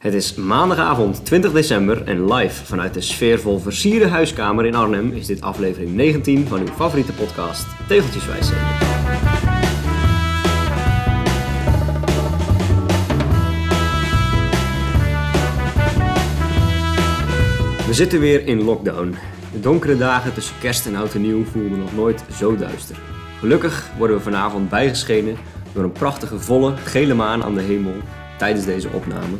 Het is maandagavond 20 december en live vanuit de sfeervol versierde huiskamer in Arnhem is dit aflevering 19 van uw favoriete podcast Tegeltjeswijsheden. We zitten weer in lockdown. De donkere dagen tussen kerst en oud en nieuw voelden nog nooit zo duister. Gelukkig worden we vanavond bijgeschenen door een prachtige volle gele maan aan de hemel tijdens deze opname.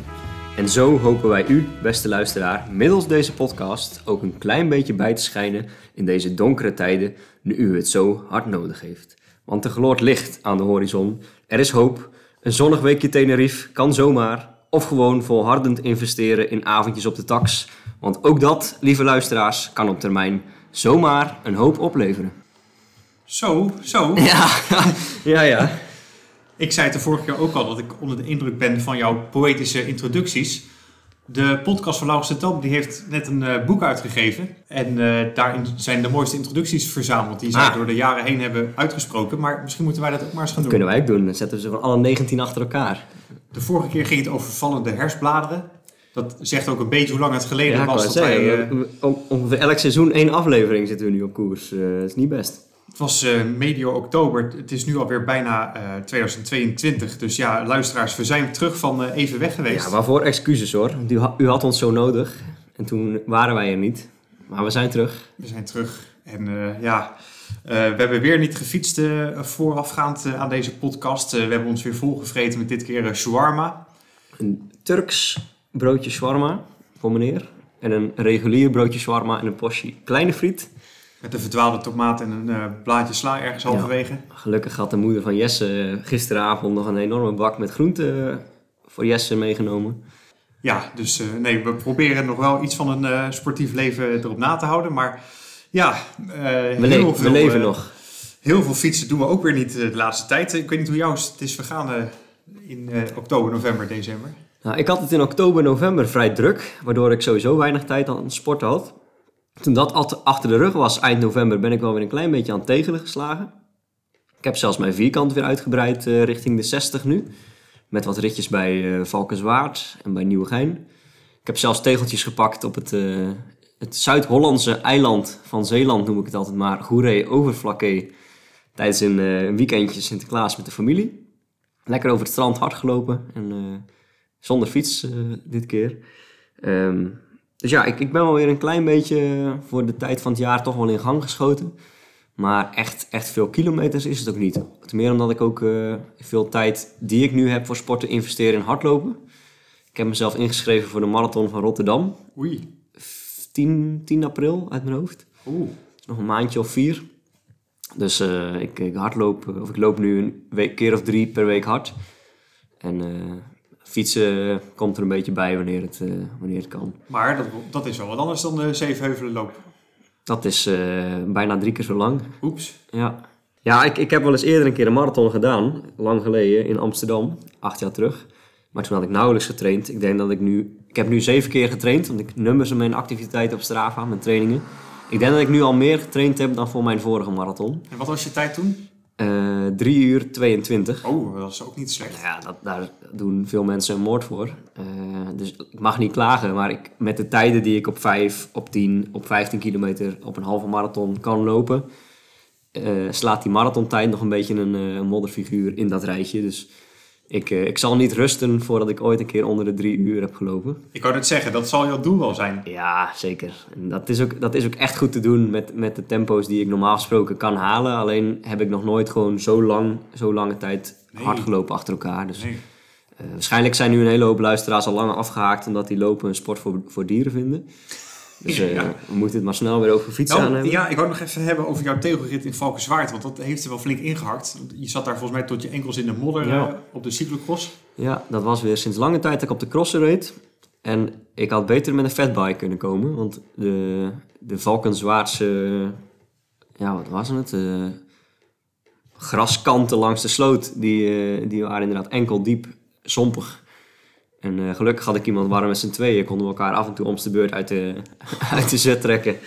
En zo hopen wij u, beste luisteraar, middels deze podcast ook een klein beetje bij te schijnen in deze donkere tijden, nu u het zo hard nodig heeft. Want er gloort licht aan de horizon, er is hoop, een zonnig weekje Tenerife kan zomaar, of gewoon volhardend investeren in avondjes op de tax. Want ook dat, lieve luisteraars, kan op termijn zomaar een hoop opleveren. Zo, zo. Ja, ja, ja. Ik zei het de vorige keer ook al dat ik onder de indruk ben van jouw poëtische introducties. De podcast van Laurens de die heeft net een eh, boek uitgegeven. En eh, daarin zijn de mooiste introducties verzameld die zij Ah. door de jaren heen hebben uitgesproken. Maar misschien moeten wij dat ook maar eens gaan doen. Kunnen wij ook doen. Dan zetten we ze van alle 19 achter elkaar. De vorige keer ging het over vallende herfstbladeren. Dat zegt ook een beetje hoe lang het geleden Ja, was dat wij... eh, ongeveer elk seizoen één aflevering zitten we nu op koers. Dat is niet best. Het was eh, medio oktober. Het is nu alweer bijna eh 2022. Dus ja, luisteraars, we zijn terug van eh, even weg geweest. Ja, waarvoor excuses hoor. U, u had ons zo nodig. En toen waren wij er niet. Maar we zijn terug. We zijn terug. En eh, ja, eh, we hebben weer niet gefietst eh, voorafgaand eh, aan deze podcast. Eh, we hebben ons weer volgevreten met dit keer eh, shawarma. Een Turks broodje shawarma voor meneer. En een regulier broodje shawarma en een portie kleine friet. Met een verdwaalde tomaat en een eh, blaadje sla ergens halverwege. Gelukkig had de moeder van Jesse eh, gisteravond nog een enorme bak met groenten eh, voor Jesse meegenomen. Ja, dus nee, we proberen nog wel iets van een sportief leven erop na te houden. Maar ja, We, heel le- we veel, leven nog. Heel veel fietsen doen we ook weer niet de laatste tijd. Ik weet niet hoe jou is- het is vergaan in oktober, november, december. Nou, ik had het in oktober, november vrij druk, waardoor ik sowieso weinig tijd aan sporten had. Toen dat at- achter de rug was, eind november, ben ik wel weer een klein beetje aan het tegelen geslagen. Ik heb zelfs mijn vierkant weer uitgebreid eh, richting de 60 nu. Met wat ritjes bij eh Valkenswaard en bij Nieuwegein. Ik heb zelfs tegeltjes gepakt op het, eh, het Zuid-Hollandse eiland van Zeeland, noem ik het altijd maar, Goeree Overflakkee. Tijdens een weekendje Sinterklaas met de familie. Lekker over het strand hard gelopen en... zonder fiets dit keer. Ehm, dus ja, ik, ik ben wel weer een klein beetje voor de tijd van het jaar toch wel in gang geschoten. Maar echt, echt veel kilometers is het ook niet. Ten meer omdat ik ook eh, veel tijd die ik nu heb voor sporten investeer in hardlopen. Ik heb mezelf ingeschreven voor de marathon van Rotterdam. Oei. 10, 10 april uit mijn hoofd. Oeh. Nog een maandje of vier. Dus eh, ik, ik hardloop, of ik loop nu een week, keer of drie per week hard. En eh, fietsen komt er een beetje bij wanneer het, eh, wanneer het kan. Maar dat, dat is wel wat anders dan de Zevenheuvelen loop. Dat is eh, bijna drie keer zo lang. Oeps. Ja, ja ik, ik heb wel eens eerder een keer een marathon gedaan. Lang geleden in Amsterdam, acht jaar terug. Maar toen had ik nauwelijks getraind. Ik denk dat ik nu... Ik heb nu zeven keer getraind, want ik nummer ze mijn activiteiten op Strava, mijn trainingen. Ik denk dat ik nu al meer getraind heb dan voor mijn vorige marathon. En wat was je tijd toen? Eh 3 uur 22. Oh, dat is ook niet slecht. Ja, dat, daar doen veel mensen een moord voor. Eh, dus ik mag niet klagen, maar ik, met de tijden die ik op 5, op 10, op 15 kilometer, op een halve marathon kan lopen, eh, slaat die marathontijd nog een beetje een, een modderfiguur in dat rijtje. Dus ik, eh, ik zal niet rusten voordat ik ooit een keer onder de 3 uur heb gelopen. Ik wou net zeggen, dat zal jouw doel wel zijn. Ja, zeker. En dat is ook, dat is ook echt goed te doen met, met de tempo's die ik normaal gesproken kan halen. Alleen heb ik nog nooit gewoon zo lang, zo lange tijd Nee. hard gelopen achter elkaar. Dus Nee. eh, waarschijnlijk zijn nu een hele hoop luisteraars al lang afgehaakt omdat die lopen een sport voor, voor dieren vinden. Dus eh, Ja. we moeten het maar snel weer over fietsen aan Nou, hebben. ja, ik wou nog even hebben over jouw tegelrit in Valkenswaard. Want dat heeft er wel flink ingehakt. Je zat daar volgens mij tot je enkels in de modder Ja. eh, op de cyclocross. Ja, dat was weer sinds lange tijd dat ik op de crossen reed. En ik had beter met een fatbike kunnen komen. Want de, de Valkenswaardse... Ja, wat was het? Eh, graskanten langs de sloot, die, eh, die waren inderdaad enkel diep, zompig. En eh, gelukkig had ik iemand, waren met z'n tweeën, konden we elkaar af en toe om de beurt uit de, uit de zet trekken.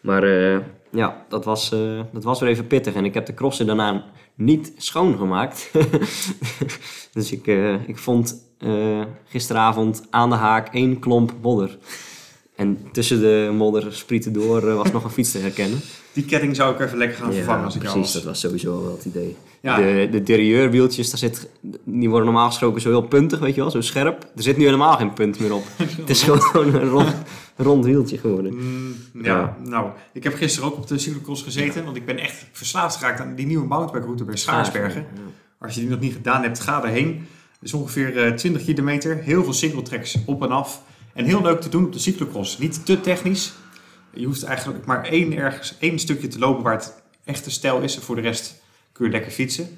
Maar eh, ja, dat was, eh, dat was weer even pittig. En ik heb de crossen daarna niet schoongemaakt. dus ik, ik vond gisteravond aan de haak één klomp modder. En tussen de modder sprieten door was nog een fiets te herkennen. Die ketting zou ik even lekker gaan vervangen als ik jou precies. was. Dat was sowieso wel het idee. De, de derieurwieltjes, daar zit, die worden normaal gesproken zo heel puntig, weet je wel, zo scherp. Er zit nu helemaal geen punt meer op. het is gewoon een rond, rond wieltje geworden. Mm, ja, nou, ik heb gisteren ook op de cyclocross gezeten, want ik ben echt verslaafd geraakt aan die nieuwe mountainbikeroute bij Schaarsbergen. Als je die nog niet gedaan hebt, ga erheen. Het is ongeveer eh, 20 kilometer, heel veel singletracks op en af. En heel leuk te doen op de cyclocross. Niet te technisch. Je hoeft eigenlijk maar één, ergens, één stukje te lopen waar het echte stijl is. En voor de rest kun je lekker fietsen.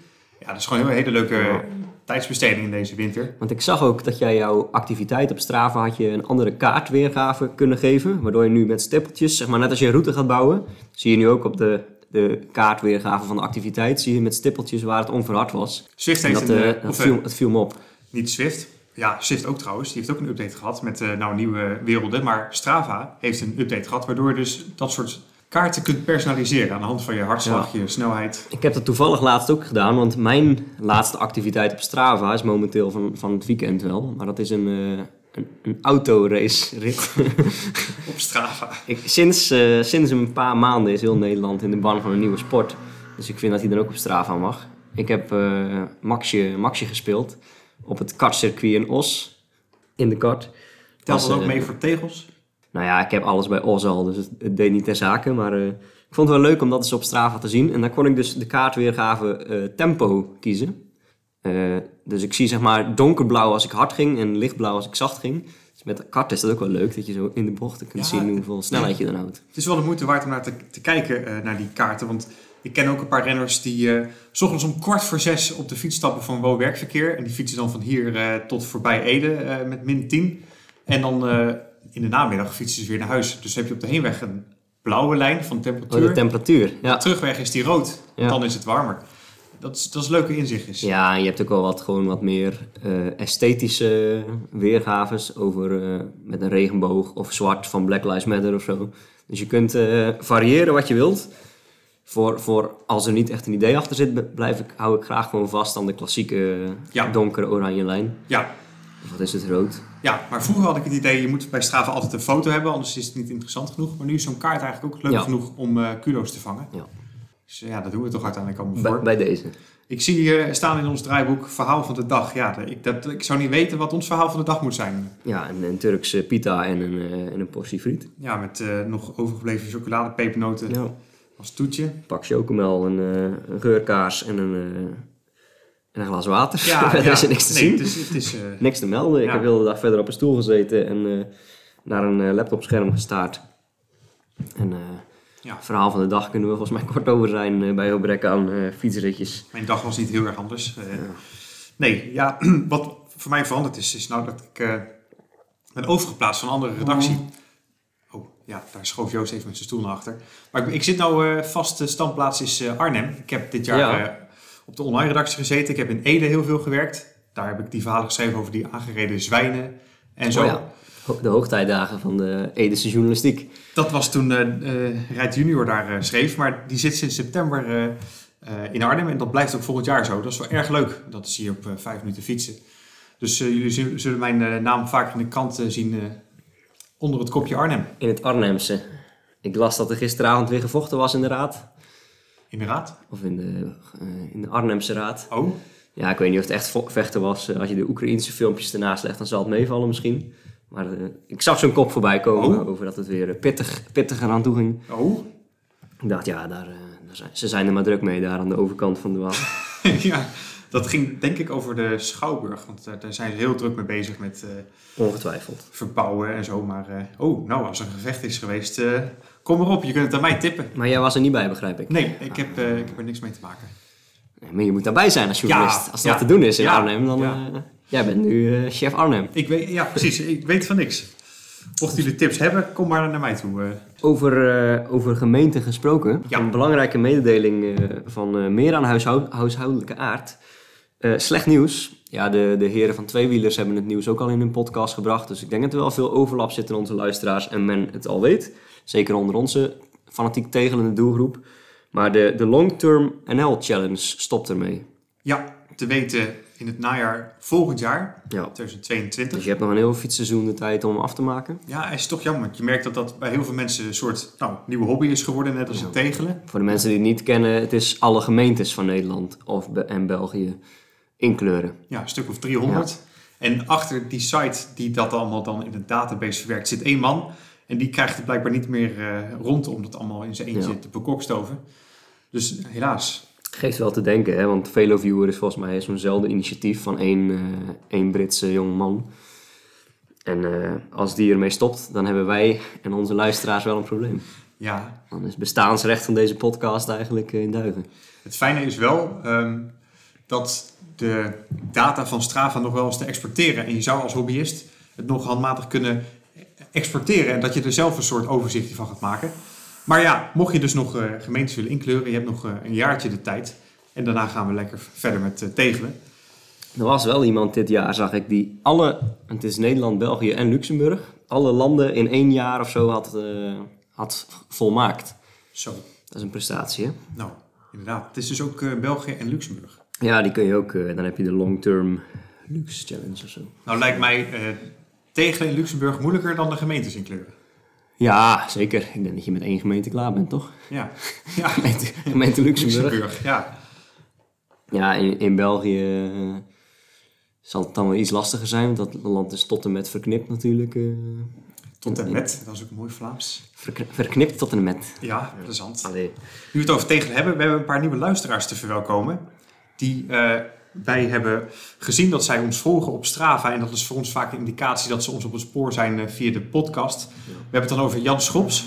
Ja, dat is gewoon een hele leuke tijdsbesteding in deze winter. Want ik zag ook dat jij jouw activiteit op Strava had je een andere kaartweergave kunnen geven. Waardoor je nu met stippeltjes, zeg maar net als je een route gaat bouwen, zie je nu ook op de, de kaartweergave van de activiteit, zie je met stippeltjes waar het onverhard was. Swift En heeft dat, een... eh, eh, dat eh, viel, het viel me op. Niet Swift. Ja, Swift ook trouwens. Die heeft ook een update gehad met eh, nou, nieuwe werelden. Maar Strava heeft een update gehad waardoor je dus dat soort kaarten kunt personaliseren aan de hand van je hartslag, je snelheid. Ik heb dat toevallig laatst ook gedaan, want mijn laatste activiteit op Strava is momenteel van, van het weekend wel. Maar dat is een, eh een, een autorace rit. Op Strava. Ik, sinds, eh, sinds een paar maanden is heel Nederland in de ban van een nieuwe sport. Dus ik vind dat hij dan ook op Strava mag. Ik heb eh Maxje, Maxje gespeeld op het kartcircuit in Os. In de kart. Telt dat ook eh, mee voor tegels? Nou ja, ik heb alles bij Os al, dus het, het deed niet ter zake. Maar eh, ik vond het wel leuk om dat eens op Strava te zien. En daar kon ik dus de kaartweergave eh, tempo kiezen. Eh, dus ik zie zeg maar donkerblauw als ik hard ging en lichtblauw als ik zacht ging. Dus met de kart is dat ook wel leuk, dat je zo in de bochten kunt Ja, zien hoeveel snelheid je dan houdt. Het is wel de moeite waard om naar te, te kijken eh, naar die kaarten. Want ik ken ook een paar renners die eh, s ochtends om kwart voor zes op de fiets stappen van woon-werkverkeer. En die fietsen dan van hier eh, tot voorbij Ede eh, met min 10. En dan in de namiddag fietsen ze weer naar huis. Dus heb je op de heenweg een blauwe lijn van Oh, temperatuur. de temperatuur. Ja. Terugweg is die rood, Ja. dan is het warmer. Dat is, dat is leuke inzichtjes. ja, je hebt ook wel wat, gewoon wat meer eh, esthetische weergaves over met een regenboog of zwart van Black Lives Matter of zo. Dus je kunt variëren wat je wilt. Voor, voor als er niet echt een idee achter zit, blijf ik, hou ik graag gewoon vast aan de klassieke eh, Ja. donkere oranje lijn. Ja, Of wat is het, rood? ja, maar vroeger had ik het idee, je moet bij Strava altijd een foto hebben, anders is het niet interessant genoeg. Maar nu is zo'n kaart eigenlijk ook leuk Ja. genoeg om eh kudo's te vangen. Ja. Dus eh, ja, dat doen we toch uiteindelijk allemaal Bij, voor. bij deze. Ik zie hier staan in ons draaiboek verhaal van de dag. Ja, ik, dat, ik zou niet weten wat ons verhaal van de dag moet zijn. Ja, een, een Turkse pita en een, eh, en een portie friet. Ja, met eh, nog overgebleven chocolade, pepernoten Ja. Als toetje. Pak chocomel, een, eh, een geurkaas en een, eh, en een glas water. Ja, Verder ja. is er niks te Nee, zien. Het is, het is, eh, Niks te melden. Ik heb de hele dag verder op een stoel gezeten en naar een laptopscherm gestaard. En Ja. verhaal van de dag kunnen we volgens mij kort over zijn bij gebrek aan fietsritjes. mijn dag was niet heel erg anders. Nee, ja, wat voor mij veranderd is, is nou dat ik ben overgeplaatst van een andere redactie. Oh, ja, daar schoof Joost even met zijn stoel naar achter. Maar ik, ik zit nou, eh vaste standplaats is eh, Arnhem. Ik heb dit jaar Ja. eh, op de online redactie gezeten. Ik heb in Ede heel veel gewerkt. Daar heb ik die verhalen geschreven over die aangereden zwijnen en zo. Oh ja, de hoogtijdagen van de Edische journalistiek. Dat was toen Rijt Junior daar schreef. Maar die zit sinds september in Arnhem. En dat blijft ook volgend jaar zo. Dat is wel erg leuk. Dat zie je op vijf minuten fietsen. Dus jullie zullen- mijn naam vaker in de krant zien onder het kopje Arnhem. In het Arnhemse. Ik las dat er gisteravond weer gevochten was in de raad. Inderdaad. Of in de, eh, in de Arnhemse raad. Oh, Ja, ik weet niet of het echt vechten was. Eh, Als je de Oekraïense filmpjes ernaast legt, dan zal het meevallen misschien. Maar eh, ik zag zo'n kop voorbij komen Oh. over dat het weer pittig, pittiger aan toe ging. oh. Ik dacht, ja, daar, daar zijn, ze zijn er maar druk mee daar aan de overkant van de Waal. ja, dat ging denk ik over de Schouwburg. Want daar zijn ze heel druk mee bezig met eh, Ongetwijfeld. verbouwen en zo. Maar eh, oh, nou, als er een gevecht is geweest, eh, kom erop. Je kunt het aan mij tippen. Maar jij was er niet bij, begrijp ik. Nee, ik heb, ik heb er niks mee te maken. Nee, maar je moet daarbij zijn als journalist. Ja, als ja, wat te doen is in ja, Arnhem, dan... jij bent nu chef Arnhem. Ik weet, ja, precies. Ik weet van niks. Mochten jullie tips hebben, kom maar naar mij toe. Over, eh, over gemeenten gesproken. Ja. Een belangrijke mededeling van eh, meer aan huishou- huishoudelijke aard. Eh, slecht nieuws. Ja, de, de heren van Tweewielers hebben het nieuws ook al in hun podcast gebracht. Dus ik denk dat er wel veel overlap zit in onze luisteraars en men het al weet. Zeker onder onze fanatiek tegelende doelgroep. Maar de, de Long Term NL Challenge stopt ermee. Ja, te weten in het najaar volgend jaar, Ja. 2022. Dus je hebt nog een heel fietsseizoen de tijd om af te maken. Ja, het is toch jammer. want Je merkt dat dat bij heel veel mensen een soort nou, nieuwe hobby is geworden, net als het tegelen. Voor de mensen die het niet kennen, het is alle gemeentes van Nederland of en België inkleuren. Ja, een stuk of 300. En achter die site die dat allemaal dan in een database verwerkt, zit één man. En die krijgt het blijkbaar niet meer eh, rond om dat allemaal in zijn eentje Ja. te bekokstoven. Dus helaas. Geeft wel te denken, hè? want VeloViewer is volgens mij zo'nzelfde initiatief van één, eh, één Britse jonge man. En eh, als die ermee stopt, dan hebben wij en onze luisteraars wel een probleem. Ja, Dan is het bestaansrecht van deze podcast eigenlijk eh, in duigen. het fijne is wel ehm, dat de data van Strava nog wel eens te exporteren. En je zou als hobbyist het nog handmatig kunnen exporteren. En dat je er zelf een soort overzichtje van gaat maken. Maar ja, mocht je dus nog eh, gemeentes willen inkleuren, je hebt nog eh, een jaartje de tijd. En daarna gaan we lekker verder met eh, tegelen. Er was wel iemand dit jaar, zag ik, die alle, het is Nederland, België en Luxemburg, alle landen in één jaar of zo had, had volmaakt. Zo, Dat is een prestatie, hè? nou, inderdaad. Het is dus ook België en Luxemburg. Ja, die kun je ook, eh, dan heb je de Long Term Lux Challenge of zo. Nou lijkt mij eh, tegelen in Luxemburg moeilijker dan de gemeentes inkleuren. Ja, zeker. Ik denk dat je met één gemeente klaar bent, toch? Ja, ja. Gemeente, gemeente Luxemburg. Luxemburg, ja. Ja, in, in België eh, zal het dan wel iets lastiger zijn, want dat land is tot en met verknipt natuurlijk. Tot en met, dat is ook mooi Vlaams. verkn- verknipt tot en met. Ja, interessant. Allee. Nu we het over tegelen hebben, we hebben een paar nieuwe luisteraars te verwelkomen. Die eh, wij hebben gezien dat zij ons volgen op Strava. En dat is voor ons vaak een indicatie dat ze ons op het spoor zijn eh, via de podcast. We hebben het dan over Jan Schops.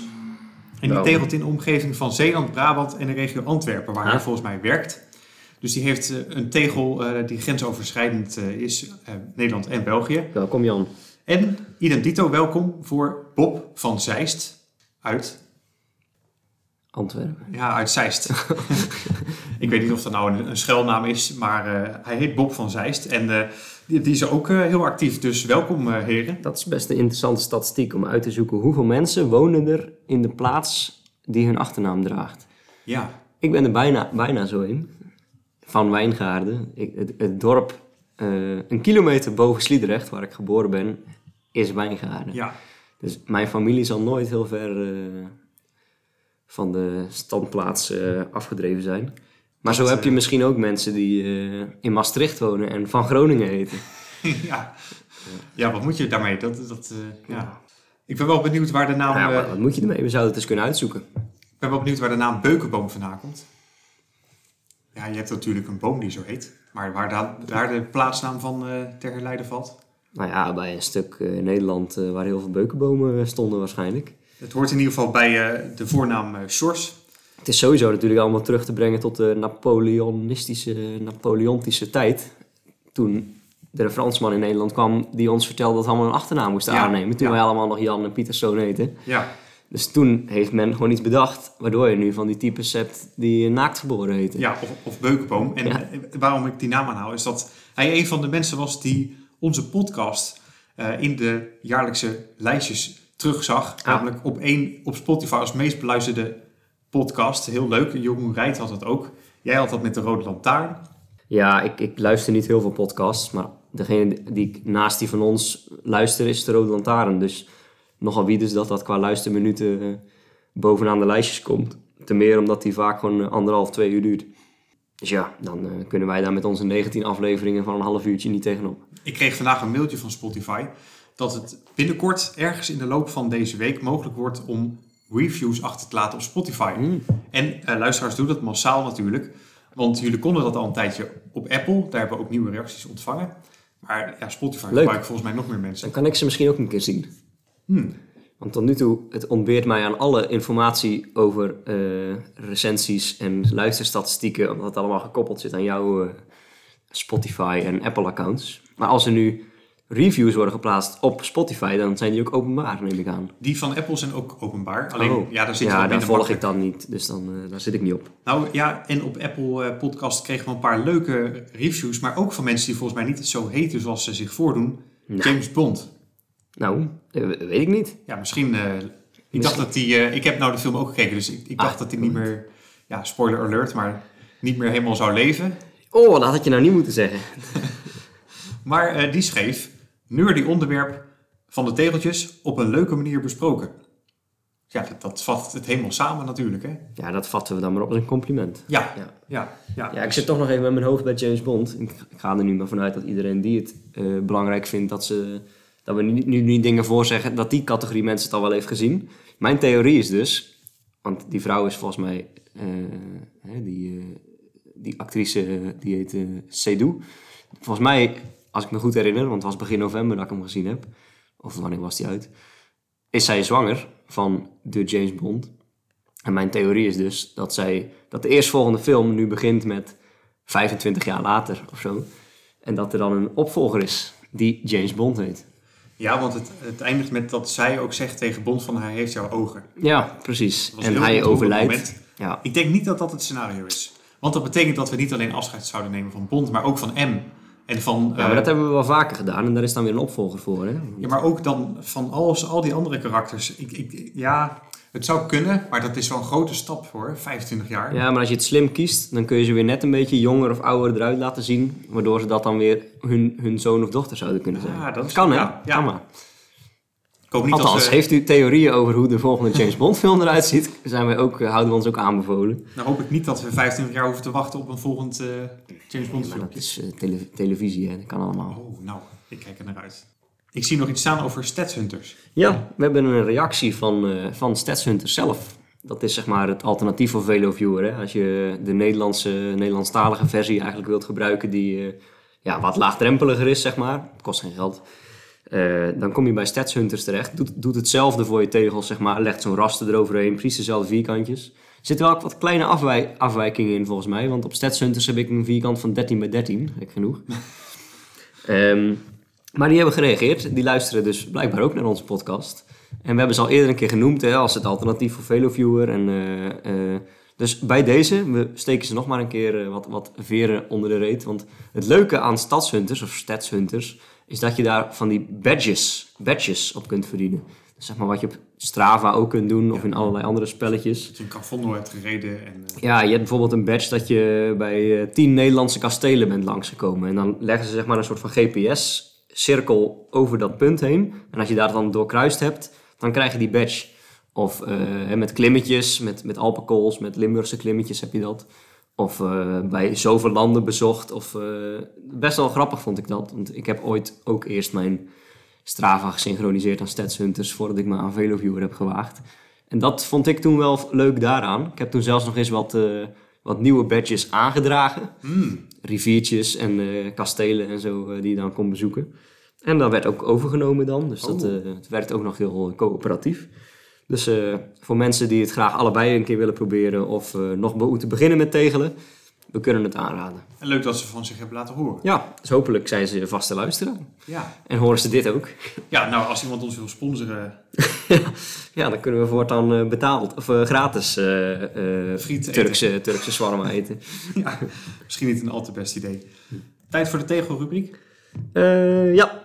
En die Nou. tegelt in de omgeving van Zeeland, Brabant en de regio Antwerpen, waar hij volgens mij werkt. Dus die heeft eh, een tegel die grensoverschrijdend is, Nederland en België. Welkom Jan. En idem dito welkom voor Bob van Zeist uit Antwerpen. Ja, uit Zeist. ik weet niet of dat nou een, een schuilnaam is, maar eh, hij heet Bob van Zeist. En eh, die, die is ook eh, heel actief, dus welkom heren. Dat is best een interessante statistiek om uit te zoeken hoeveel mensen wonen er in de plaats die hun achternaam draagt. Ja, Ik ben er bijna, bijna zo in. Van Wijngaarden. Ik, het, het dorp een kilometer boven Sliedrecht, waar ik geboren ben, is Wijngaarden. ja. Dus mijn familie zal nooit heel ver van de standplaats eh, afgedreven zijn. Maar zo heb je eh, misschien ook mensen die eh, in Maastricht wonen en van Groningen heten. ja. ja, wat moet je daarmee? Dat, dat, ja. Ik ben wel benieuwd waar de naam, Nou ja, wat moet je ermee? We zouden het eens kunnen uitzoeken. ik ben wel benieuwd waar de naam Beukenboom vandaan komt. Ja, je hebt natuurlijk een boom die zo heet. Maar waar da- daar de plaatsnaam van eh ter herleiden valt. Nou ja, bij een stuk Nederland waar heel veel beukenbomen stonden waarschijnlijk. Het hoort in ieder geval bij eh, de voornaam eh Sjors. Het is sowieso natuurlijk allemaal terug te brengen tot de Napoleonistische, Napoleontische tijd. Toen er een Fransman in Nederland kwam die ons vertelde dat we allemaal een achternaam moesten Ja, aannemen. Toen ja. wij allemaal nog Jan en Pieterszoon heten. Ja, Dus toen heeft men gewoon iets bedacht, waardoor je nu van die types hebt die naakt geboren heten. Ja, of, of Beukenboom. En Ja. eh, waarom ik die naam aanhaal, is dat hij een van de mensen was die onze podcast eh, in de jaarlijkse lijstjes terugzag. Ah. Namelijk op één op Spotify als meest beluisterde podcast. Heel leuk. Jeroen Rijt had dat ook. Jij had dat met de Rode Lantaarn. Ja, ik, ik luister niet heel veel podcasts, maar degene die ik naast die van ons luister is de Rode Lantaarn. Dus nogal wie dus dat dat qua luisterminuten eh, bovenaan de lijstjes komt. Ten meer omdat die vaak gewoon eh, anderhalf, twee uur duurt. Dus ja, dan eh, kunnen wij daar met onze 19 afleveringen van een half uurtje niet tegenop. Ik kreeg vandaag een mailtje van Spotify dat het binnenkort ergens in de loop van deze week mogelijk wordt om reviews achter te laten op Spotify. Hmm. En eh, luisteraars doen dat massaal natuurlijk. Want jullie konden dat al een tijdje op Apple. Daar hebben we ook nieuwe reacties ontvangen. Maar ja, Spotify Leuk. gebruiken volgens mij nog meer mensen. Dan kan ik ze misschien ook een keer zien. Hmm. Want tot nu toe, het ontbeert mij aan alle informatie over eh, recensies en luisterstatistieken, omdat het allemaal gekoppeld zit aan jouw eh, Spotify en Apple accounts. Maar als er nu reviews worden geplaatst op Spotify, dan zijn die ook openbaar, neem ik aan. Die van Apple zijn ook openbaar. Alleen, Oh. ja, daar zit ja, daar volg makkelijk. ik dan niet, dus dan, eh, daar zit ik niet op. Nou ja, en op Apple eh, Podcast kregen we een paar leuke reviews. Maar ook van mensen die volgens mij niet zo heten zoals ze zich voordoen. Nou. James Bond. Nou, eh, weet ik niet. Ja, misschien Ik dacht dat die, ik heb nou de film ook gekeken, dus ik, ik Ah, dacht dat hij niet meer, ja, spoiler alert, maar niet meer helemaal zou leven. Oh, dat had je nou niet moeten zeggen. Maar die schreef, nerdy onderwerp van de tegeltjes op een leuke manier besproken. Ja, dat, dat vat het helemaal samen natuurlijk, hè? Ja, dat vatten we dan maar op als een compliment. Ja, Ja. ja, ja. Ja, ik zit toch nog even met mijn hoofd bij James Bond. Ik, ik ga er nu maar vanuit dat iedereen die het eh, belangrijk vindt dat, ze, dat we nu, nu niet dingen voorzeggen, dat die categorie mensen het al wel heeft gezien. Mijn theorie is dus, want die vrouw is volgens mij, eh, hè, die, eh, die actrice, die heet Seydoux. Volgens mij, als ik me goed herinner, want het was begin november dat ik hem gezien heb, of wanneer was die uit, is zij zwanger van de James Bond. En mijn theorie is dus dat, zij, dat de eerstvolgende film nu begint met 25 jaar later of zo. En dat er dan een opvolger is die James Bond heet. Ja, want het, het eindigt met dat zij ook zegt tegen Bond van hij heeft jouw ogen. Ja, precies. En hij overlijdt. Ja. Ik denk niet dat dat het scenario is. Want dat betekent dat we niet alleen afscheid zouden nemen van Bond, maar ook van M. En van, ja, maar eh, dat hebben we wel vaker gedaan en daar is dan weer een opvolger voor. Hè? ja, maar ook dan van al, al die andere karakters. Ik, ik, ja, het zou kunnen, maar dat is wel een grote stap hoor, 25 jaar. Ja, maar als je het slim kiest, dan kun je ze weer net een beetje jonger of ouder eruit laten zien. Waardoor ze dat dan weer hun, hun zoon of dochter zouden kunnen zijn. Ja, dat kan hè? ja, ja. Kan maar. Niet Althans, ze, heeft u theorieën over hoe de volgende James Bond film eruit ziet, zijn wij ook, eh, houden we ons ook aanbevolen. nou hoop ik niet dat we 25 jaar hoeven te wachten op een volgend eh, James Bond Maar dat is eh, tele- televisie, hè? dat kan allemaal. Oh, nou, ik kijk er naar uit. Ik zie nog iets staan over statshunters. Ja, we hebben een reactie van, eh van zelf. Dat is zeg maar het alternatief voor VeloViewer. Hè? Als je de Nederlandse, Nederlandstalige versie eigenlijk wilt gebruiken die eh, ja, wat laagdrempeliger is, zeg maar. Het kost geen geld. Eh, dan kom je bij Statshunters terecht. Doet, doet hetzelfde voor je tegels, zeg maar. Legt zo'n raster eroverheen, precies dezelfde vierkantjes. Er zitten wel wat kleine afwij- afwijkingen in volgens mij. Want op Statshunters heb ik een vierkant van 13 bij 13, gek genoeg. Ehm, maar die hebben gereageerd. Die luisteren dus blijkbaar ook naar onze podcast. En we hebben ze al eerder een keer genoemd hè, als het alternatief voor VeloViewer. En, eh, eh, dus bij deze, we steken ze nog maar een keer wat, wat veren onder de reet. Want het leuke aan stadshunters of stadshunters is dat je daar van die badges, badges op kunt verdienen. Dus zeg maar wat je op Strava ook kunt doen of in allerlei andere spelletjes. Dat je een Cavondo hebt gereden. En, eh, Ja, je hebt bijvoorbeeld een badge dat je bij eh, tien Nederlandse kastelen bent langsgekomen. En dan leggen ze zeg maar een soort van GPS-cirkel over dat punt heen. En als je daar dan doorkruist hebt, dan krijg je die badge. Of eh, met klimmetjes, met, met Alpenkools, met Limburgse klimmetjes heb je dat. Of eh, bij zoveel landen bezocht. Of, eh, best wel grappig vond ik dat. Want ik heb ooit ook eerst mijn Strava gesynchroniseerd aan Statshunters... voordat ik me aan VeloViewer heb gewaagd. En dat vond ik toen wel leuk daaraan. Ik heb toen zelfs nog eens wat, eh, wat nieuwe badges aangedragen. hmm, Riviertjes en kastelen en zo die je dan kon bezoeken. En dat werd ook overgenomen dan. Dus dat, Oh. het werkt ook nog heel coöperatief. Dus eh, voor mensen die het graag allebei een keer willen proberen... of eh, nog moeten beginnen met tegelen... we kunnen het aanraden. en leuk dat ze van zich hebben laten horen. Ja, dus hopelijk zijn ze vaste luisteraar. Ja. En horen ze dit ook. ja, nou als iemand ons wil sponsoren, Ja, dan kunnen we voortaan eh, betaald of gratis Friet eten. Turkse, Turkse shawarma eten. ja, misschien niet een al te best idee. Tijd voor de tegelrubriek. Ja.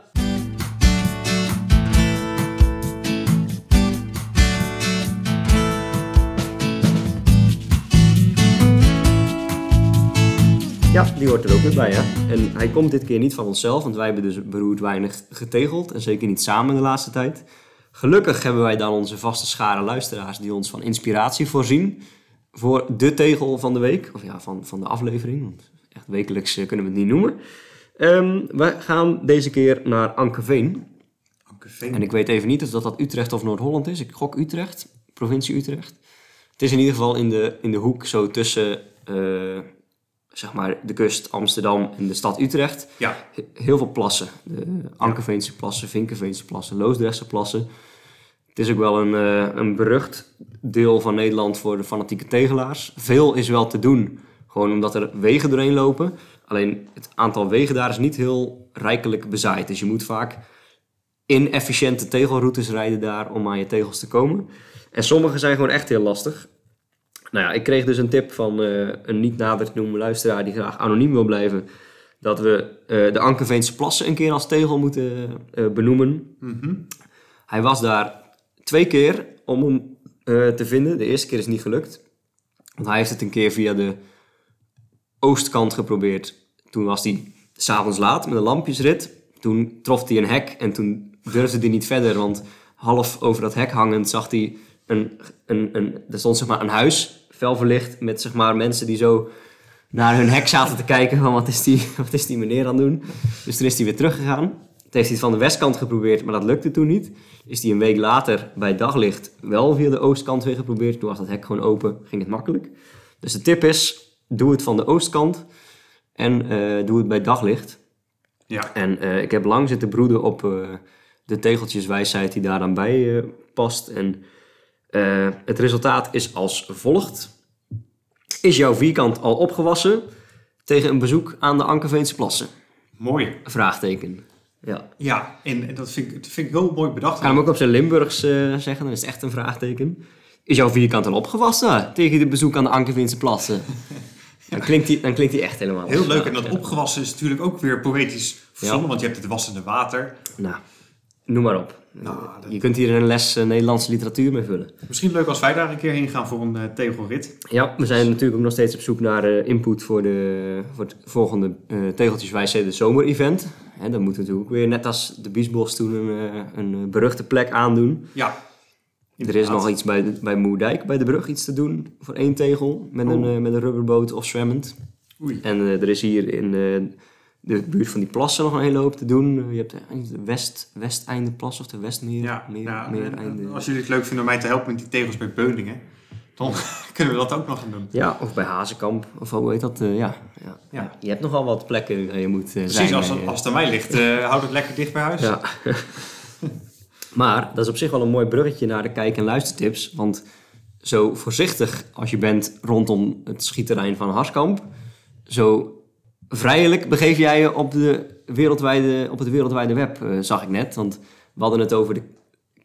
Ja, die hoort er ook weer bij, hè. En hij komt dit keer niet van onszelf, want wij hebben dus beroerd weinig getegeld. En zeker niet samen de laatste tijd. Gelukkig hebben wij dan onze vaste schare luisteraars die ons van inspiratie voorzien. Voor de tegel van de week, of ja, van, van de aflevering. Want echt wekelijks eh, kunnen we het niet noemen. Ehm, we gaan deze keer naar Ankeveen. Anke Veen. En ik weet even niet of dat, dat Utrecht of Noord-Holland is. Ik gok Utrecht, provincie Utrecht. Het is in ieder geval in de, in de hoek zo tussen eh, zeg maar de kust Amsterdam en de stad Utrecht. Ja, He- Heel veel plassen. De Ankeveense plassen, Vinkenveense plassen, Loosdrechtse plassen. Het is ook wel een, eh, een berucht deel van Nederland voor de fanatieke tegelaars. Veel is wel te doen, gewoon omdat er wegen doorheen lopen. Alleen het aantal wegen daar is niet heel rijkelijk bezaaid. Dus je moet vaak inefficiënte tegelroutes rijden daar om aan je tegels te komen. En sommige zijn gewoon echt heel lastig. Nou ja, ik kreeg dus een tip van eh, een niet nader te noemen luisteraar die graag anoniem wil blijven. Dat we eh, de Ankerveense plassen een keer als tegel moeten eh, benoemen. mhm. Hij was daar twee keer om hem te vinden. De eerste keer is niet gelukt. Want hij heeft het een keer via de oostkant geprobeerd. Toen was hij s'avonds laat met een lampjesrit. Toen trof hij een hek en toen durfde hij niet verder. Want half over dat hek hangend zag hij een... een, een er stond zeg maar een huis, fel verlicht, met zeg maar mensen die zo naar hun hek zaten te kijken van wat is die, wat is die meneer aan het doen. Dus toen is hij weer teruggegaan. Het heeft hij van de westkant geprobeerd, maar dat lukte toen niet. Is hij een week later bij daglicht wel via de oostkant weer geprobeerd. Toen was dat hek gewoon open, ging het makkelijk. Dus de tip is, doe het van de oostkant en eh, doe het bij daglicht. Ja. En eh, ik heb lang zitten broeden op eh, de tegeltjeswijsheid die daar dan bij past. En eh, het resultaat is als volgt. Is jouw vierkant al opgewassen tegen een bezoek aan de Ankerveense plassen? Mooi. Vraagteken. Ja. Ja, en, en dat, vind ik, dat vind ik heel mooi bedacht. Ik kan hem ook op zijn Limburgs eh, zeggen, dan is het echt een vraagteken. Is jouw vierkant al opgewassen tegen de bezoek aan de Ankerveense plassen? Dan klinkt die, dan klinkt die echt helemaal Heel leuk. Ja, En dat ja. opgewassen is natuurlijk ook weer poëtisch verzonnen, Ja. want je hebt het wassende water. Nou, noem maar op. Nou, dat- Je kunt hier een les eh, Nederlandse literatuur mee vullen. Misschien leuk als wij daar een keer heen gaan voor een eh, tegelrit. Ja, we zijn natuurlijk ook nog steeds op zoek naar eh, input voor, de, voor het volgende uh, Tegeltjeswijsheid zomer-event. Dan moeten we natuurlijk ook weer, net als de Biesbos toen, een, een beruchte plek aandoen. Ja. Er is nog iets bij, de- bij Moerdijk, bij de brug, iets te doen voor één tegel met, een, Oh. met een rubberboot of zwemmend. Oei. En er is hier in de buurt van die plassen nog een hele hoop te doen. Eh, je hebt de West, Westeindeplas of de Westmeer, Ja, meer, ja, en als jullie het leuk vinden om mij te helpen met die tegels bij Beuningen, dan kunnen we dat ook nog gaan doen. Ja, of bij Hazenkamp, of hoe heet dat? eh, ja, ja. Je hebt nogal wat plekken waar je moet eh, zijn. Precies, als, als het aan mij ligt, houd het lekker dicht bij huis. Ja. maar dat is op zich wel een mooi bruggetje naar de kijk- en luistertips. Want zo voorzichtig als je bent rondom het schietterrein van Harskamp, zo vrijelijk begeef jij je op, de wereldwijde, op het wereldwijde web, eh, zag ik net. Want we hadden het over de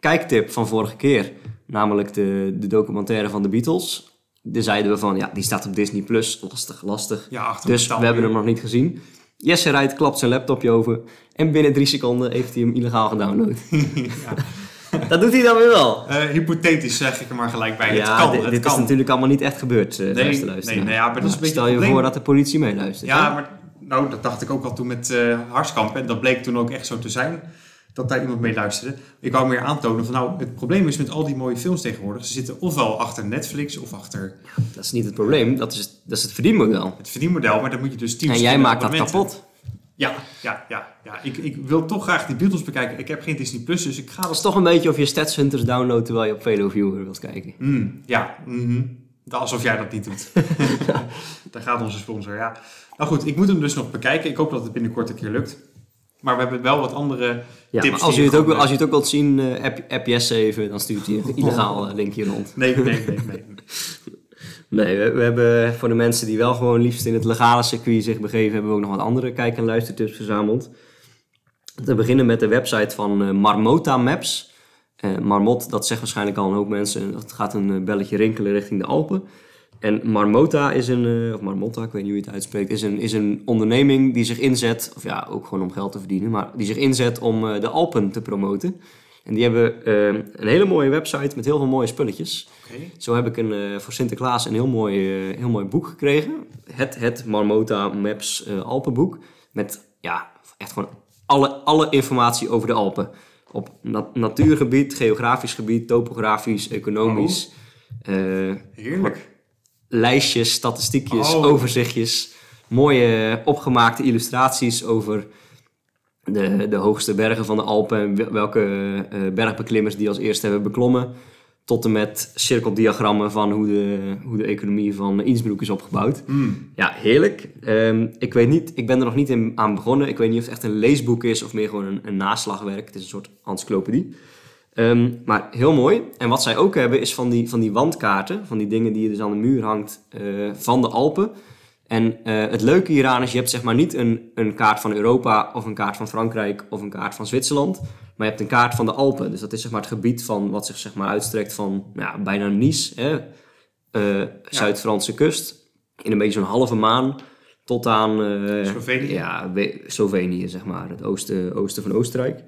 kijktip van vorige keer, namelijk de, de documentaire van de Beatles. Daar zeiden we van, ja, die staat op Disney+, Plus, lastig, lastig. Ja, Dus we hebben hem nog niet gezien. Jesse rijdt, klapt zijn laptopje open en binnen drie seconden heeft hij hem illegaal gedownload. Dat doet hij dan weer wel. Eh, hypothetisch zeg ik er maar gelijk bij. ja, het kan, dit, het dit kan. is natuurlijk allemaal niet echt gebeurd, eh Nee, nee, nee, ja, maar dat is een beetje Stel je probleem. voor dat de politie meeluistert. Ja, hè? maar nou, dat dacht ik ook al toen met eh Harskamp. En dat bleek toen ook echt zo te zijn. Dat daar iemand mee luisterde. Ik wou meer aantonen van nou, het probleem is met al die mooie films tegenwoordig. Ze zitten ofwel achter Netflix of achter Dat is niet het probleem, dat is het, dat is het verdienmodel. het verdienmodel. Maar dan moet je dus tien En jij maakt dat kapot. Ja, ja, ja. ja. Ik, ik wil toch graag die Beatles bekijken. Ik heb geen Disney Plus, dus ik ga Dat is toch een beetje of je Stats Hunters downloadt terwijl je op VeloViewer wilt kijken. Mm, ja, mhm. alsof jij dat niet doet. Daar gaat onze sponsor, ja. Nou goed, ik moet hem dus nog bekijken. Ik hoop dat het binnenkort een keer lukt. Maar we hebben wel wat andere Ja, tips. maar als je, het ook, als je het ook wilt zien, eh, app, app Jesse even, dan stuurt hij een illegaal eh, linkje rond. Nee, nee, nee, nee. Nee, we, hebben voor de mensen die wel gewoon liefst in het legale circuit zich begeven, hebben we ook nog wat andere kijk- en luistertips verzameld. Te beginnen met de website van eh, Marmota Maps. Eh, Marmot, dat zegt waarschijnlijk al een hoop mensen, dat gaat een eh, belletje rinkelen richting de Alpen. En Marmota is een, of Marmotta, ik weet niet hoe je het uitspreekt, is een, is een onderneming die zich inzet, of ja, ook gewoon om geld te verdienen, maar die zich inzet om de Alpen te promoten. En die hebben eh, een hele mooie website met heel veel mooie spulletjes. Zo heb ik een, eh, voor Sinterklaas een heel mooi, eh, heel mooi boek gekregen. Het, het Marmota Maps eh, Alpenboek. Met ja, echt gewoon alle, alle informatie over de Alpen. Op na- natuurgebied, geografisch gebied, topografisch, economisch. Heerlijk. lijstjes, statistiekjes, Oh. overzichtjes. Mooie opgemaakte illustraties over de, de hoogste bergen van de Alpen. En wel- welke eh, bergbeklimmers die als eerste hebben beklommen. Tot en met cirkeldiagrammen van hoe de, hoe de economie van Innsbruck is opgebouwd. Mm. Ja, heerlijk. Ehm, ik weet niet, ik ben er nog niet in, aan begonnen. Ik weet niet of het echt een leesboek is of meer gewoon een, een naslagwerk. Het is een soort encyclopedie. Ehm, maar heel mooi. En wat zij ook hebben is van die, van die wandkaarten. Van die dingen die je dus aan de muur hangt eh, van de Alpen. En eh, het leuke hieraan is, je hebt zeg maar niet een, een kaart van Europa of een kaart van Frankrijk of een kaart van Zwitserland. Maar je hebt een kaart van de Alpen. Dus dat is zeg maar het gebied van wat zich zeg maar uitstrekt van ja, bijna Nice, hè, eh, Zuid-Franse kust. In een beetje zo'n halve maan tot aan eh, Slovenië? Ja, Slovenië zeg maar, het oosten, oosten van Oostenrijk.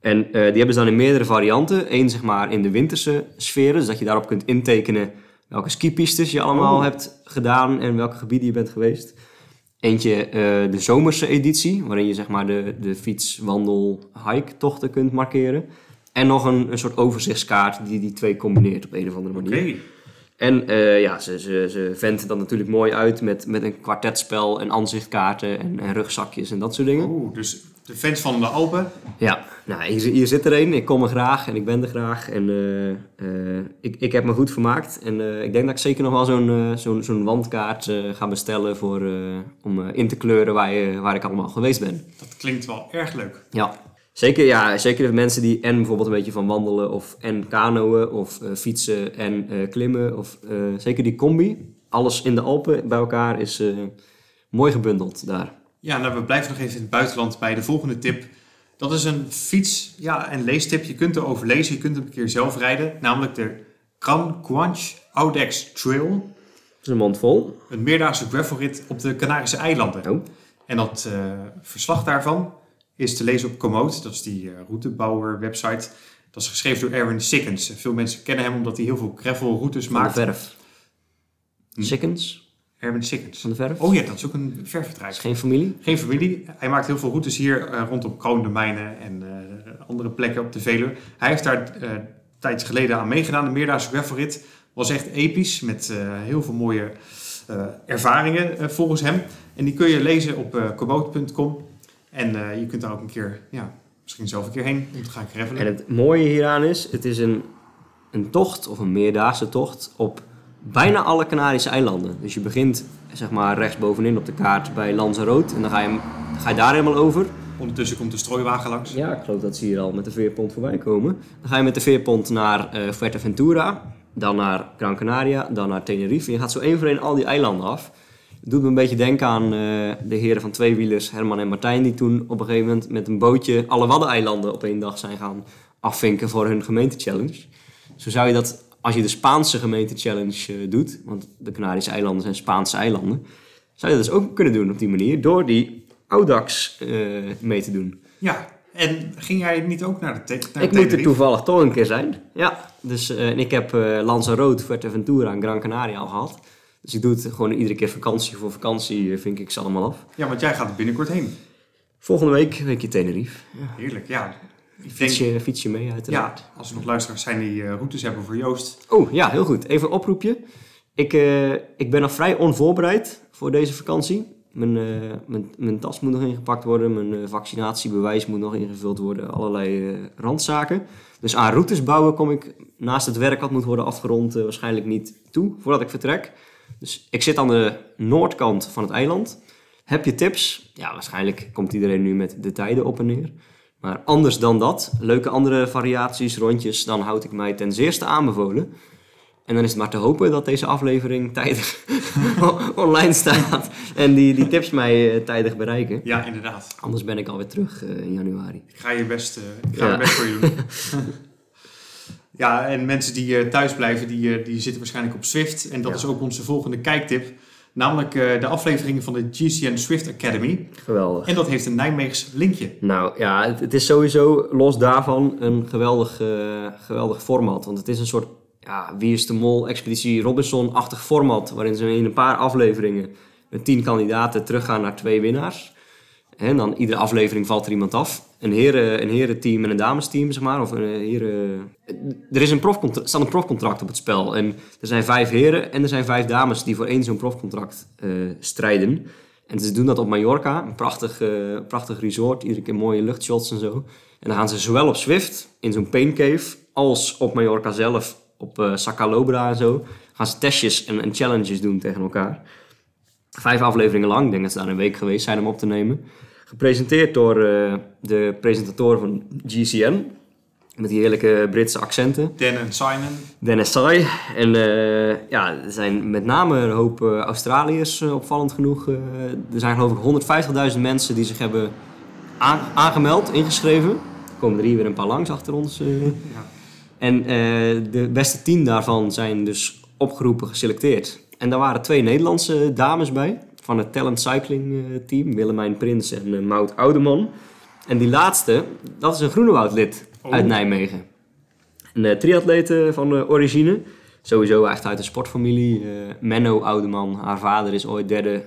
En die hebben ze dan in meerdere varianten. Eén zeg maar in de winterse sferen, dus dat je daarop kunt intekenen welke skipistes je allemaal Oh. hebt gedaan en welke gebieden je bent geweest. Eentje eh, de zomerse editie, waarin je zeg maar de, de fiets, wandel, hike tochten kunt markeren. En nog een, een soort overzichtskaart die die twee combineert op een of andere Oké. manier. En eh, ja, ze, ze, ze venten dat natuurlijk mooi uit met, met een kwartetspel en aanzichtkaarten en, en rugzakjes en dat soort dingen. Dus de fans van de Alpen. Ja, nou, hier, hier zit er een. Ik kom er graag en ik ben er graag. En eh, eh, ik, ik heb me goed vermaakt. En eh, ik denk dat ik zeker nog wel zo'n zo'n zo'n wandkaart ga bestellen voor, om in te kleuren waar, je, waar ik allemaal geweest ben. Dat klinkt wel erg leuk. Ja. Zeker, ja, zeker de mensen die en bijvoorbeeld een beetje van wandelen of en kanoën of fietsen en klimmen. Of zeker die combi. Alles in de Alpen bij elkaar is mooi gebundeld daar. Ja, nou, we blijven nog even in het buitenland bij de volgende tip. Dat is een fiets- ja, en leestip. Je kunt erover lezen, je kunt hem een keer zelf rijden. Namelijk de Gran Quanch Audex Trail. Dat is een mond vol. Een meerdaagse gravelrit op de Canarische eilanden. Oh. En dat eh, verslag daarvan is te lezen op Komoot. Dat is die eh, routebouwer website. Dat is geschreven door Erwin Sikkens. Veel mensen kennen hem omdat hij heel veel gravelroutes Van de maakt. verf. Hm. Sikkens Erwin Sikkens. van de verf. Oh ja, dat is ook een verfbedrijf. geen familie. Geen familie. Hij maakt heel veel routes hier eh, rondom Kroondomeinen en eh, andere plekken op de Veluwe. Hij heeft daar eh tijd geleden aan meegedaan. De Meerdaagse gravelrit was echt episch met heel veel mooie ervaringen volgens hem. En die kun je lezen op uh. En je kunt daar ook een keer, ja, misschien zelf een keer heen om te gaan gravelen. En het mooie hieraan is, het is een, een tocht of een meerdaagse tocht op bijna alle Canarische eilanden. Dus je begint zeg maar rechtsbovenin op de kaart bij Lanzarote en dan ga je, dan ga je daar helemaal over. Ondertussen komt de strooiwagen langs. Ja, ik geloof dat ze hier al met de veerpont voorbij komen. Dan ga je met de veerpont naar eh Fuerteventura, dan naar Gran Canaria, dan naar Tenerife. En je gaat zo één voor één al die eilanden af. Het doet me een beetje denken aan eh, de heren van tweewielers, Herman en Martijn, die toen op een gegeven moment met een bootje alle Waddeneilanden op één dag zijn gaan afvinken voor hun gemeentechallenge. Zo zou je dat, als je de Spaanse gemeentechallenge eh, doet, want de Canarische eilanden zijn Spaanse eilanden, zou je dat dus ook kunnen doen op die manier, door die Audax eh, mee te doen. Ja, en ging jij niet ook naar de te- naar Ik moet er Tenerife? toevallig toch een keer zijn. Ja, dus en ik heb eh Lanzarote, Fuerteventura en Gran Canaria al gehad. Dus ik doe het gewoon iedere keer vakantie voor vakantie, vink ik ze allemaal af. Ja, want jij gaat er binnenkort heen. Volgende week weekje Tenerife. Heerlijk, ja. Fiets je, fiets je mee ja, uiteraard. als er nog luisteraars zijn die eh, routes hebben voor Joost. Oh, ja, heel goed. Even een oproepje. Ik, eh, ik ben nog vrij onvoorbereid voor deze vakantie. Mijn, eh, mijn, mijn tas moet nog ingepakt worden. Mijn vaccinatiebewijs moet nog ingevuld worden. Allerlei randzaken. Dus aan routes bouwen kom ik naast het werk wat moet worden afgerond waarschijnlijk niet toe voordat ik vertrek. Dus ik zit aan de noordkant van het eiland. Heb je tips? Ja, waarschijnlijk komt iedereen nu met de tijden op en neer. Maar anders dan dat, leuke andere variaties, rondjes, dan houd ik mij ten zeerste aanbevolen. En dan is het maar te hopen dat deze aflevering tijdig online staat en die, die tips mij eh, tijdig bereiken. Ja, inderdaad. Anders ben ik alweer terug eh, in januari. Ik ga je best, eh, ik ga Ja. best voor je doen. ja, en mensen die thuis blijven, die, die zitten waarschijnlijk op Swift. En dat Ja. is ook onze volgende kijktip. Namelijk eh, de afleveringen van de GCN Swift Academy. Geweldig. En dat heeft een Nijmeegs linkje. Nou ja, het, het is sowieso los daarvan een geweldig, eh, geweldig format. Want het is een soort ja, Wie is de Mol, Expeditie Robinson-achtig format. Waarin ze in een paar afleveringen met tien kandidaten teruggaan naar twee winnaars. En dan iedere aflevering valt er iemand af. Een, heren, een herenteam en een damesteam, zeg maar. Of een heren... Er is een profcontract, staat een profcontract op het spel. En er zijn vijf heren en er zijn vijf dames die voor één zo'n profcontract eh, strijden. En ze doen dat op Mallorca, een prachtig, eh, prachtig resort. Iedere keer mooie luchtshots en zo. En dan gaan ze zowel op Swift, in zo'n pain cave, als op Mallorca zelf, op eh Sacalobra en zo. Gaan ze testjes en, en challenges doen tegen elkaar. Vijf afleveringen lang, ik denk dat ze daar een week geweest zijn om op te nemen. Gepresenteerd door eh, de presentatoren van GCN. Met die heerlijke Britse accenten. Dan en Simon. Dennis Sai. En eh, ja, er zijn met name een hoop eh, Australiërs opvallend genoeg. er zijn geloof ik 150.000 mensen die zich hebben aan- aangemeld, ingeschreven. Er komen er hier weer een paar langs achter ons. Ja. En de beste tien daarvan zijn dus opgeroepen, geselecteerd. En daar waren twee Nederlandse dames bij. Van het Talent Cycling eh, team. Willemijn Prins en eh, Maud Oudeman. En die laatste, dat is een Groenewoud-lid Oh. uit Nijmegen. Een uh, triatlete van origine. Sowieso echt uit de sportfamilie. Menno Oudeman, haar vader is ooit derde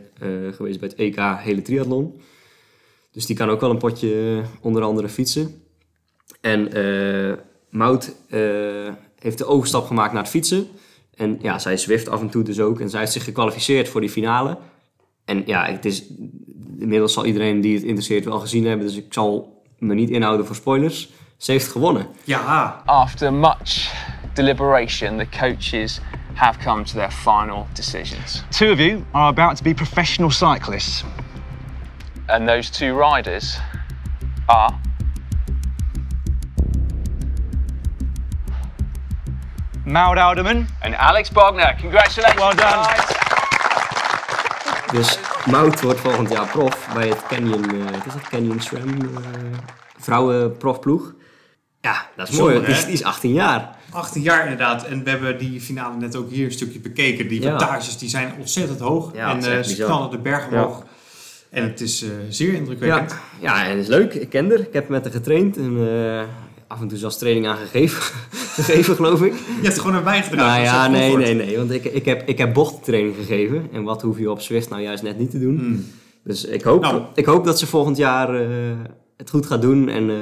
geweest bij het EK hele triathlon. Dus die kan ook wel een potje onder andere fietsen. En uh, Mout heeft de overstap gemaakt naar het fietsen. En ja, zij zwift af en toe dus ook. En zij heeft zich gekwalificeerd voor die finale. En ja, het is, inmiddels zal iedereen die het interesseert wel gezien hebben. Dus ik zal me niet inhouden voor spoilers. Ze heeft gewonnen. Ja. After much deliberation, the coaches have come to their final decisions. Two of you are about to be professional cyclists. And those two riders are Maud Alderman. and Alex Bogner. Congratulations, Well done. guys. Dus Mout wordt volgend jaar prof bij het Canyon, eh, wat is dat? Canyon Swam eh vrouwenprofploeg. Ja, dat is mooi. Die is, die is 18 jaar. 18 jaar inderdaad. En we hebben die finale net ook hier een stukje bekeken. Die Ja. wattages die zijn ontzettend hoog. Ja, en echt ze knallen de berg omhoog. En het is zeer indrukwekkend. ja, en dat is leuk. Ik ken haar. Ik heb met haar getraind. En, af en toe zelfs training aangegeven, gegeven, geloof ik. Je hebt er gewoon een bijgedragen. Nou ja, nee, nee, nee. Want ik, ik, heb, ik heb bochtentraining gegeven. En wat hoef je op Zwift nou juist net niet te doen. Hmm. Dus ik hoop, Nou. ik hoop dat ze volgend jaar eh, het goed gaat doen. En eh,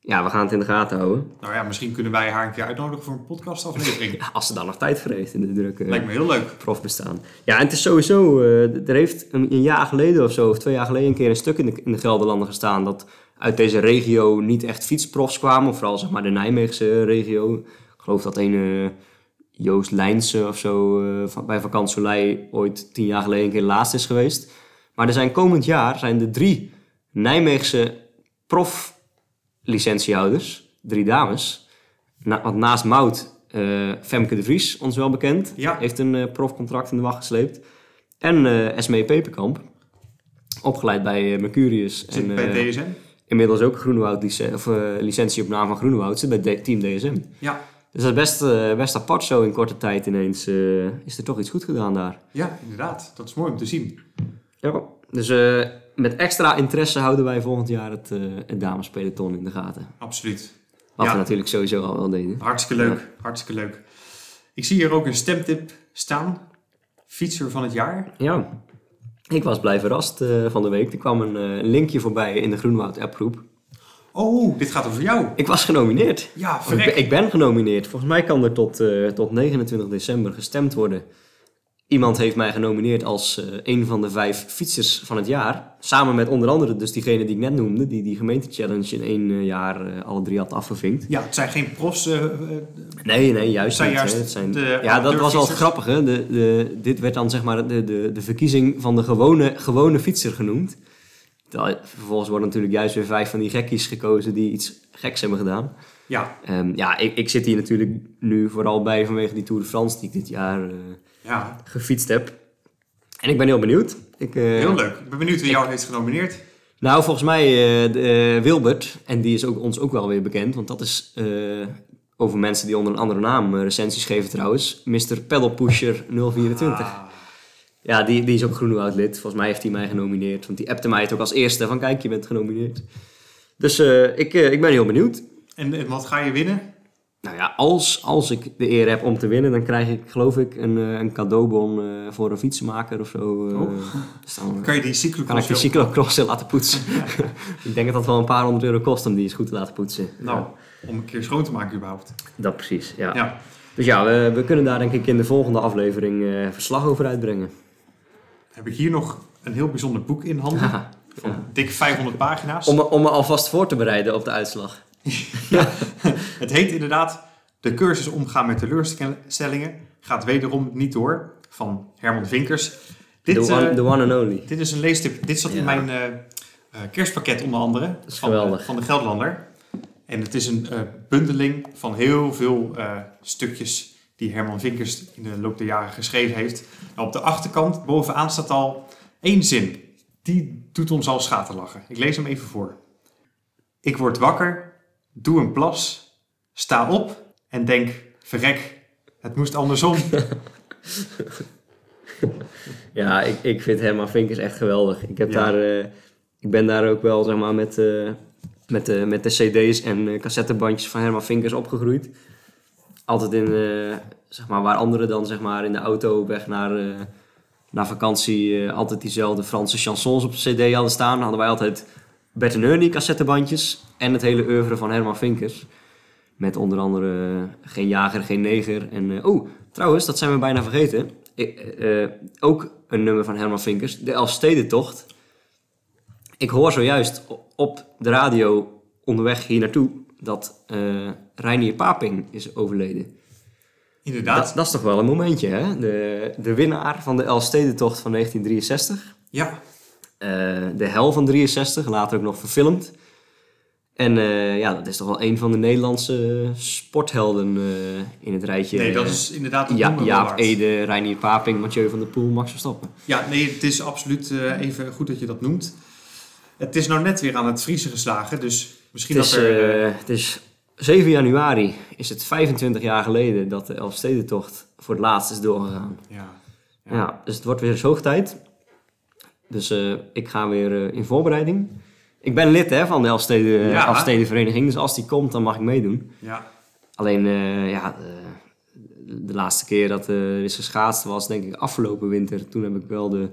ja, we gaan het in de gaten houden. Nou ja, misschien kunnen wij haar een keer uitnodigen voor een podcastaflevering. Als ze daar nog tijd voor heeft in de drukke Lijkt me heel leuk. profbestaan. Ja, en het is sowieso... eh, er heeft een, een jaar geleden of zo, of twee jaar geleden... een keer een stuk in de, in de Gelderlanden gestaan... dat uit deze regio niet echt fietsprofs kwamen. Of vooral zeg maar de Nijmeegse regio. Ik geloof dat een Joost Lijnse of zo... van, bij Vakant Soleil ooit tien jaar geleden een keer laatst is geweest. Maar er zijn komend jaar zijn er drie Nijmeegse proflicentiehouders. Drie dames. Na, want naast Mout, eh, Femke de Vries, ons wel bekend, Ja. heeft een eh, profcontract in de wacht gesleept. En Esmee Peperkamp, opgeleid bij Mercurius. Zit en, bij DSM. Inmiddels ook Groenewoud, lic- of, eh, licentie op naam van Groenewoud, zit bij Team DSM. Ja. Dus dat is best, eh, best apart zo in korte tijd ineens. eh, is er toch iets goed gedaan daar. ja, inderdaad. Dat is mooi om te zien. Ja, dus met extra interesse houden wij volgend jaar het, het damespeloton in de gaten. Absoluut. Wat Ja. we natuurlijk sowieso al wel deden. Hartstikke leuk. Hartstikke leuk. Ik zie hier ook een stemtip staan. Fietser van het jaar. Ja, ik was blij verrast eh, van de week. Er kwam een eh, linkje voorbij in de Groenwoud appgroep. Oh, dit gaat over jou. Ik was genomineerd. Ja, Ik ben, ik ben genomineerd. Volgens mij kan er tot, eh, tot 29 december gestemd worden. Iemand heeft mij genomineerd als eh, een van de vijf fietsers van het jaar. Samen met onder andere dus diegene die ik net noemde. Die die gemeentechallenge in één eh, jaar eh, alle drie had afgevinkt. Ja, het zijn geen profs. Nee, nee, juist zijn niet. juist. Het zijn, de ja, dat was amateurfietsers. grappig. Hè? De, de, dit werd dan zeg maar de, de, de verkiezing van de gewone, gewone fietser genoemd. Vervolgens worden natuurlijk juist weer vijf van die gekkies gekozen die iets geks hebben gedaan. ja, Ehm, ja, ik, ik zit hier natuurlijk nu vooral bij vanwege die Tour de France die ik dit jaar ja, gefietst heb. En ik ben heel benieuwd. Ik, eh, heel leuk. Ik ben benieuwd wie jou heeft genomineerd. Nou, volgens mij eh, Wilbert, en die is ook, ons ook wel weer bekend, want dat is over mensen die onder een andere naam recensies geven trouwens, Mr. Pedalpusher 024. Ah, Ja, die, die is ook Groenewoud lid. Volgens mij heeft hij mij genomineerd, want die appte mij het ook als eerste van kijk, je bent genomineerd. Dus ik, ik ben heel benieuwd. en, en wat ga je winnen? Nou ja, als, als ik de eer heb om te winnen, dan krijg ik geloof ik een, eh, een cadeaubon eh, voor een fietsenmaker of zo. eh. Oh. Dus dan Kan je die kan cyclocross... ik die cyclocrossen laten poetsen. ik denk dat dat wel een paar honderd euro kost om die eens goed te laten poetsen. Nou, om een keer schoon te maken überhaupt. Dat precies, ja. Ja. Dus ja, we, we kunnen daar denk ik in de volgende aflevering verslag over uitbrengen. Heb ik hier nog een heel bijzonder boek in handen. Van dik 500 pagina's. om, om me alvast voor te bereiden op de uitslag. Het heet inderdaad De cursus omgaan met teleurstellingen gaat wederom niet door. Van Herman Vinkers. Dit, the, one, eh, the one and only. dit is een leestip. Dit zat in Ja. mijn eh, eh, kerstpakket onder andere. is van, geweldig. van de Gelderlander. En het is een bundeling van heel veel stukjes die Herman Vinkers in de loop der jaren geschreven heeft. Nou, op de achterkant, bovenaan staat al één zin. Die doet ons al schaterlachen. Ik lees hem even voor. Ik word wakker, doe een plas, sta op en denk, verrek, het moest andersom. Ja, ik, ik vind Herman Vinkers echt geweldig. Ik, heb Ja. daar, eh, ik ben daar ook wel zeg maar, met, eh, Met de, met de cd's en eh, cassettebandjes van Herman Vinkers opgegroeid. Altijd in, eh, zeg maar, waar anderen dan zeg maar, in de auto weg naar, eh, naar vakantie eh, altijd diezelfde Franse chansons op de cd hadden staan. Dan hadden wij altijd Bert en Ernie cassettebandjes en het hele oeuvre van Herman Vinkers. Met onder andere eh, Geen Jager, Geen Neger. En, eh, oh, trouwens, dat zijn we bijna vergeten. Ik, eh, ook een nummer van Herman Vinkers, de Elfstedentocht. Ik hoor zojuist op de radio onderweg hier naartoe dat eh Reinier Paping is overleden. Inderdaad. Dat, dat is toch wel een momentje, hè? De, de winnaar van de Elfstedentocht van 1963. Ja, de hel van 63, later ook nog verfilmd. En eh, ja, dat is toch wel een van de Nederlandse sporthelden eh, in het rijtje. nee, dat Eh, is inderdaad een ja, Jaap. Ede, Reinier Paping, Mathieu van der Poel, Max Verstappen. Ja, nee, het is absoluut eh, even goed dat je dat noemt. Het is nou net weer aan het vriezen geslagen, dus misschien Het is, dat er... eh, eh, het is 7 januari, is het 25 jaar geleden dat de Elfstedentocht voor het laatst is doorgegaan. ja, Ja. dus het wordt weer eens hoog tijd. Dus eh, ik ga weer eh, in voorbereiding. Ik ben lid hè, van de Elfsteden, Ja. Elfstedenvereniging, dus als die komt, dan mag ik meedoen. ja. Alleen, eh, ja, de, de laatste keer dat er is geschaatst was denk ik afgelopen winter. Toen heb ik wel de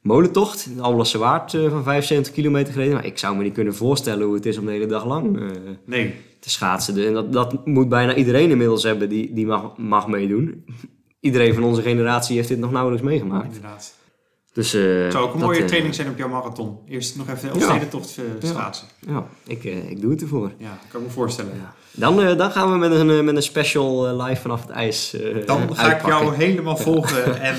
molentocht in de Alblasse Waard eh, van 75 kilometer gereden. Maar ik zou me niet kunnen voorstellen hoe het is om de hele dag lang eh, Nee, te schaatsen. En dat, dat moet bijna iedereen inmiddels hebben die, die mag, mag meedoen. Iedereen van onze generatie heeft dit nog nauwelijks meegemaakt. inderdaad. Dus, eh, Het zou ook een dat, mooie eh, training zijn op jouw marathon. Eerst nog even de Ja. Elfstedentocht eh, schaatsen. Ja, ik, ik doe het ervoor. Ja, kan ik me voorstellen. Ja. Dan, dan gaan we met een, met een special live vanaf het ijs Dan ga ik jou helemaal volgen en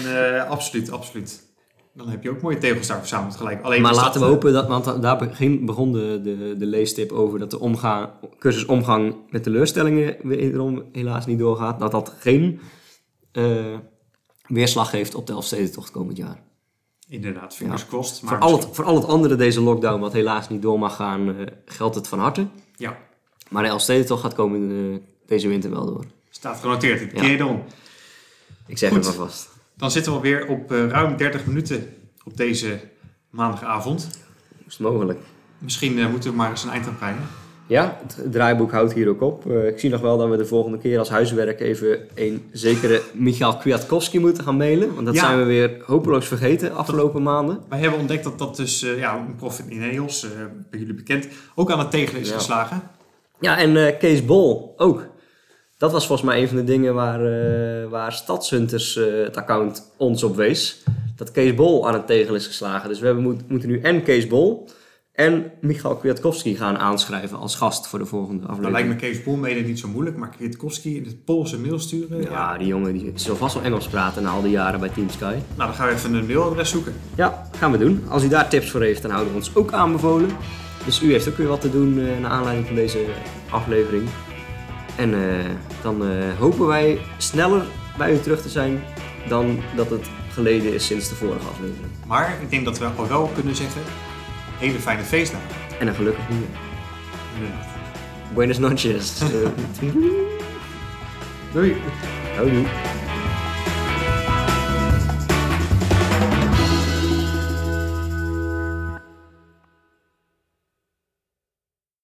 absoluut, absoluut. Dan heb je ook mooie tegels daar verzameld gelijk. Alleen Maar laten we hopen dat, want da- daar begin, begon de, de, de leestip over dat de omgaan, cursus omgang met teleurstellingen wederom helaas niet doorgaat. Dat dat geen weerslag heeft op de Elfstedentocht komend jaar. Inderdaad, fingers Ja. crossed. Maar Voor al, het, voor al het andere deze lockdown wat helaas niet door mag gaan, eh, geldt het van harte. Ja, Maar de Elfstedentocht gaat komende, deze winter wel door. staat genoteerd. Het Ja. Ik zeg Goed. het maar vast. Dan zitten we alweer op eh, ruim 30 minuten op deze maandagavond. Is het mogelijk. Misschien eh, moeten we maar eens een eind aan breien. Ja, het draaiboek houdt hier ook op. Eh, ik zie nog wel dat we de volgende keer als huiswerk even een zekere Michael Kwiatkowski moeten gaan mailen. Want dat Ja. zijn we weer hopeloos vergeten afgelopen maanden. Wij hebben ontdekt dat dat dus eh, ja, een prof in Ineos, eh bij jullie bekend, ook aan het tegelen is Ja. geslagen. Ja, en Kees Bol ook. Dat was volgens mij een van de dingen waar, waar Stadshunters het account ons op wees. Dat Kees Bol aan het tegel is geslagen. Dus we hebben, moet- moeten nu en Kees Bol en Michael Kwiatkowski gaan aanschrijven als gast voor de volgende Dan aflevering. lijkt me Kees Boelmede niet zo moeilijk, maar Kwiatkowski in het Poolse mail sturen. Ja, die jongen die zal vast wel Engels praten na al die jaren bij Team Sky. Nou, dan gaan we even een mailadres zoeken. Ja, gaan we doen. Als u daar tips voor heeft, dan houden we ons ook aanbevolen. Dus u heeft ook weer wat te doen eh, naar aanleiding van deze aflevering. En eh, dan eh, hopen wij sneller bij u terug te zijn dan dat het geleden is sinds de vorige aflevering. Maar ik denk dat we al wel kunnen zeggen, hele fijne feestdagen. En een gelukkig nieuwjaar. Inderdaad. Buenos noches. Doei! Houdoe.